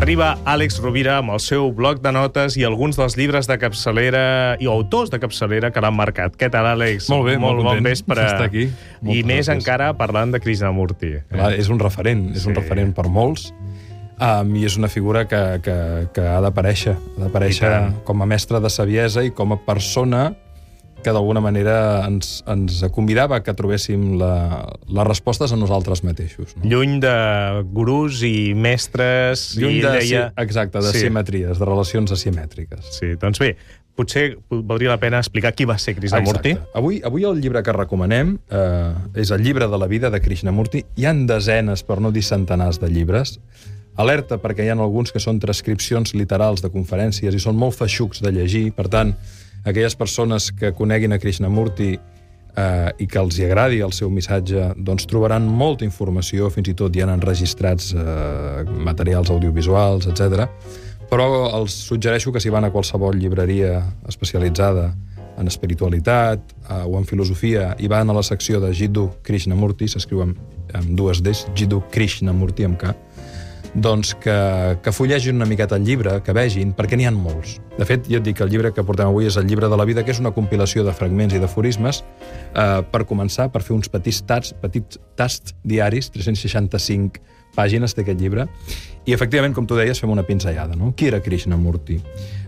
arriba Àlex Rovira amb el seu bloc de notes i alguns dels llibres de capçalera i autors de capçalera que l'han marcat. Què tal, Àlex? Molt bé, molt bon content vespre. aquí. I més gràcies. encara parlant de Krishnamurti. Clar, és un referent, és un Sí. referent per molts, um, i és una figura que, que, que ha d'aparèixer, ha d'aparèixer com a mestre de saviesa i com a persona que d'alguna manera ens, ens convidava que trobéssim la, les respostes a nosaltres mateixos. No? Lluny de gurús i mestres... Lluny i de, deia... sí, exacte, de Sí. simetries, de relacions asimètriques. Sí, doncs bé, potser valdria la pena explicar qui va ser Krishnamurti. Exacte. Avui, avui el llibre que recomanem eh, és el llibre de la vida de Krishnamurti. Hi han desenes, per no dir centenars, de llibres. Alerta, perquè hi ha alguns que són transcripcions literals de conferències i són molt feixucs de llegir. Per tant, aquelles persones que coneguin a Krishnamurti eh, i que els hi agradi el seu missatge, doncs trobaran molta informació, fins i tot hi han enregistrats eh, materials audiovisuals, etc. Però els suggereixo que si van a qualsevol llibreria especialitzada en espiritualitat eh, o en filosofia i van a la secció de Jiddu Krishnamurti, s'escriu amb, amb dues Ds, Jiddu Krishnamurti amb K, doncs que, que fullegin una miqueta el llibre, que vegin, perquè n'hi ha molts. De fet, jo et dic que el llibre que portem avui és el llibre de la vida, que és una compilació de fragments i d'aforismes eh, per començar, per fer uns petits tasts, petits tasts diaris, 365 pàgines té aquest llibre, i efectivament, com tu deies, fem una pinzellada. No? Qui era Krishnamurti?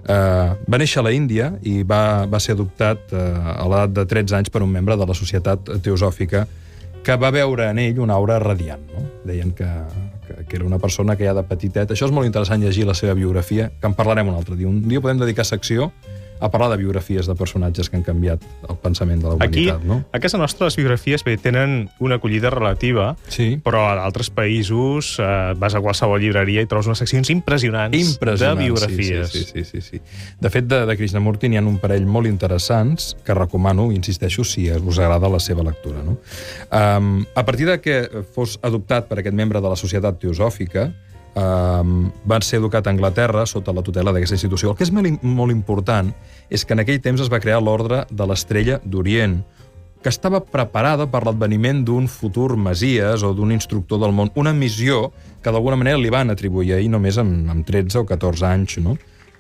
Uh, va néixer a la Índia i va, va ser adoptat uh, a l'edat de 13 anys per un membre de la Societat Teosòfica que va veure en ell una aura radiant. No? Deien que, que, que era una persona que ja de petitet... Això és molt interessant llegir la seva biografia, que en parlarem un altre dia. Un dia podem dedicar secció a parlar de biografies de personatges que han canviat el pensament de la Aquí, humanitat. no? a casa nostra, les biografies bé, tenen una acollida relativa, Sí. però a d'altres països eh, vas a qualsevol llibreria i trobes unes seccions impressionants, Impressionant, de biografies. Sí, sí, sí, sí, sí. De fet, de, de Krishnamurti n'hi ha un parell molt interessants que recomano, insisteixo, si us agrada la seva lectura. No? Um, a partir de que fos adoptat per aquest membre de la Societat Teosòfica, um, va ser educat a Anglaterra sota la tutela d'aquesta institució. El que és molt, im- molt important és que en aquell temps es va crear l'Ordre de l'Estrella d'Orient, que estava preparada per l'adveniment d'un futur masies o d'un instructor del món, una missió que d'alguna manera li van atribuir ahir només amb, amb 13 o 14 anys, no?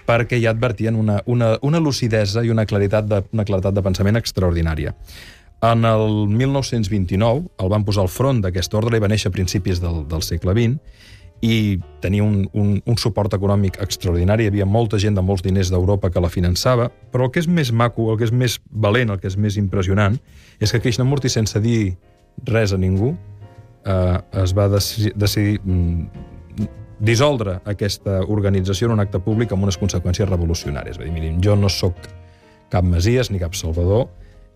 perquè ja advertien una, una, una lucidesa i una claritat, de, una claritat de pensament extraordinària. En el 1929 el van posar al front d'aquest ordre i va néixer a principis del, del segle XX i tenia un, un, un suport econòmic extraordinari. Hi havia molta gent de molts diners d'Europa que la finançava, però el que és més maco, el que és més valent, el que és més impressionant, és que Krishnamurti, sense dir res a ningú, eh, es va deci decidir mm, dissoldre aquesta organització en un acte públic amb unes conseqüències revolucionàries. Va dir, mirin, jo no sóc cap masies ni cap salvador,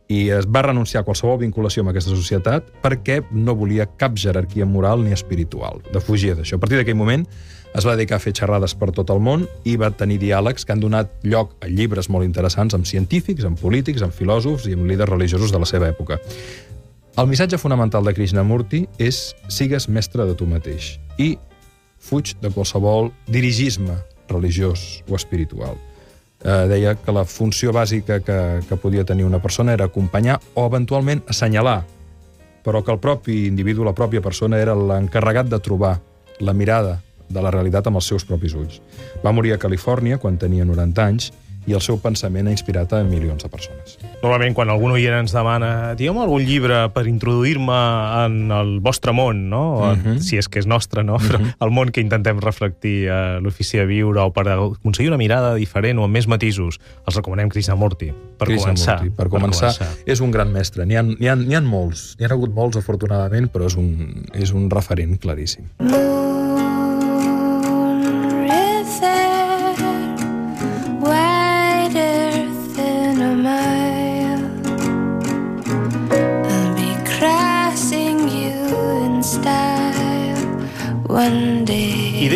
i es va renunciar a qualsevol vinculació amb aquesta societat perquè no volia cap jerarquia moral ni espiritual. De fugir d'això. A partir d'aquell moment es va dedicar a fer xerrades per tot el món i va tenir diàlegs que han donat lloc a llibres molt interessants amb científics, amb polítics, amb filòsofs i amb líders religiosos de la seva època. El missatge fonamental de Krishnamurti és sigues mestre de tu mateix i fuig de qualsevol dirigisme religiós o espiritual eh, deia que la funció bàsica que, que podia tenir una persona era acompanyar o eventualment assenyalar, però que el propi individu, la pròpia persona, era l'encarregat de trobar la mirada de la realitat amb els seus propis ulls. Va morir a Califòrnia quan tenia 90 anys i el seu pensament ha inspirat a milions de persones. Normalment, quan algun oient ens demana digueu algun llibre per introduir-me en el vostre món, no? O en, Mhm. Si és que és nostre, no? Però el món que intentem reflectir a l'ofici de viure o per aconseguir una mirada diferent o amb més matisos, els recomanem Krishnamurti. Per començar. Krishnamurti. Per començar, és un gran mestre. N'hi ha, ha, ha molts. N'hi ha hagut molts, afortunadament, però és un, és un referent claríssim. river,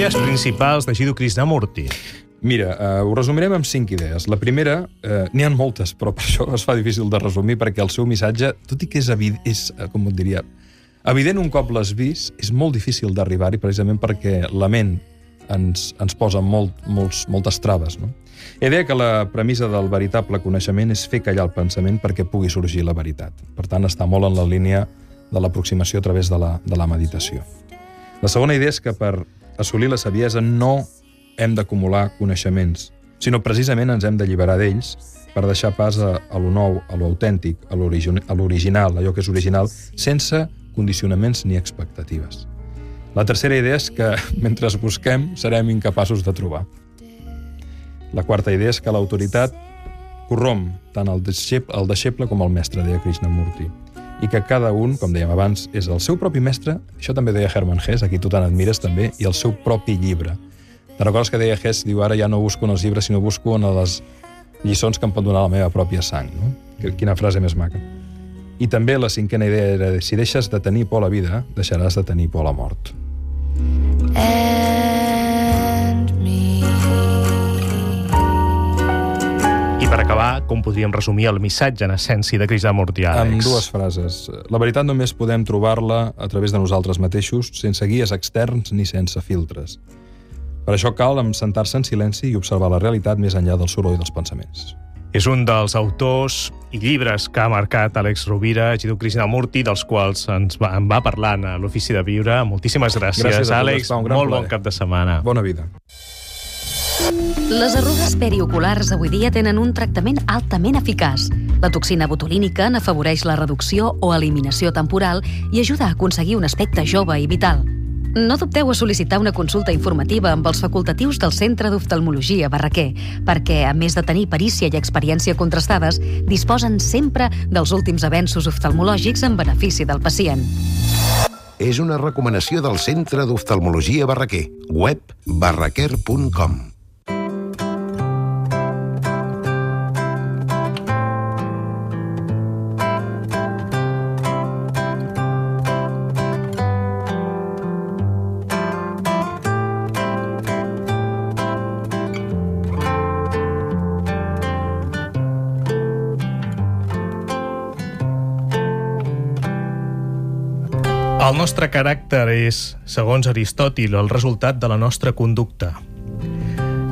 Idees principals de Jiddu Krishnamurti. Mira, eh, ho resumirem amb cinc idees. La primera, eh, n'hi han moltes, però per això es fa difícil de resumir, perquè el seu missatge, tot i que és, és eh, com et diria, evident un cop l'has vist, és molt difícil d'arribar-hi, precisament perquè la ment ens, ens posa molt, molts, moltes traves. No? Ell deia que la premissa del veritable coneixement és fer callar el pensament perquè pugui sorgir la veritat. Per tant, està molt en la línia de l'aproximació a través de la, de la meditació. La segona idea és que per assolir la saviesa no hem d'acumular coneixements, sinó precisament ens hem d'alliberar d'ells per deixar pas a, a lo nou, a lo autèntic, a l'origi- a l'original, allò que és original, sense condicionaments ni expectatives. La tercera idea és que, mentre busquem, serem incapaços de trobar. La quarta idea és que l'autoritat corromp tant el deixeble, el deixeble com el mestre, deia Krishnamurti. I que cada un, com dèiem abans, és el seu propi mestre, això també deia Hermann Hesse, aquí tu tant admires també, i el seu propi llibre. Te'n recordes que deia Hesse, diu, ara ja no busco en els llibres, sinó busco en les lliçons que em pot donar la meva pròpia sang. No? Quina frase més maca. I també la cinquena idea era, si deixes de tenir por a la vida, deixaràs de tenir por a la mort. and acabar, com podríem resumir el missatge en essència de Krishnamurti, Àlex? Amb dues frases. La veritat només podem trobar-la a través de nosaltres mateixos, sense guies externs ni sense filtres. Per això cal sentar-se en silenci i observar la realitat més enllà del soroll dels pensaments. És un dels autors i llibres que ha marcat Àlex Rovira, Jiddu Krishnamurti, dels quals ens va, en va parlant a l'Ofici de Viure. Moltíssimes gràcies, Gràcies Àlex. Molt bon plaer. cap de setmana. Bona vida. Les arrugues perioculars avui dia tenen un tractament altament eficaç. La toxina botulínica n'afavoreix la reducció o eliminació temporal i ajuda a aconseguir un aspecte jove i vital. No dubteu a sol·licitar una consulta informativa amb els facultatius del Centre d'Oftalmologia Barraquer, perquè, a més de tenir perícia i experiència contrastades, disposen sempre dels últims avenços oftalmològics en benefici del pacient. és una recomanació del Centre d'Oftalmologia Barraquer, web barraquer.com. nostre caràcter és, segons Aristòtil, el resultat de la nostra conducta.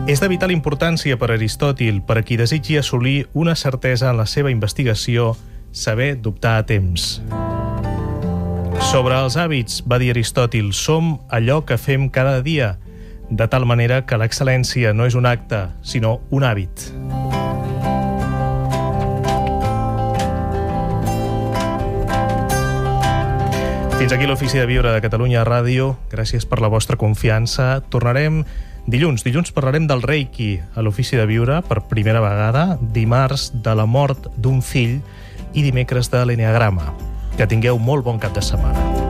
És de vital importància per Aristòtil, per a qui desitgi assolir una certesa en la seva investigació, saber dubtar a temps. Sobre els hàbits, va dir Aristòtil, som allò que fem cada dia, de tal manera que l'excel·lència no és un acte, sinó un hàbit. Fins aquí l'Ofici de Viure de Catalunya Ràdio. Gràcies per la vostra confiança. Tornarem dilluns. Dilluns parlarem del Reiki a l'Ofici de Viure per primera vegada, dimarts de la mort d'un fill i dimecres de l'Enneagrama. Que tingueu molt bon cap de setmana.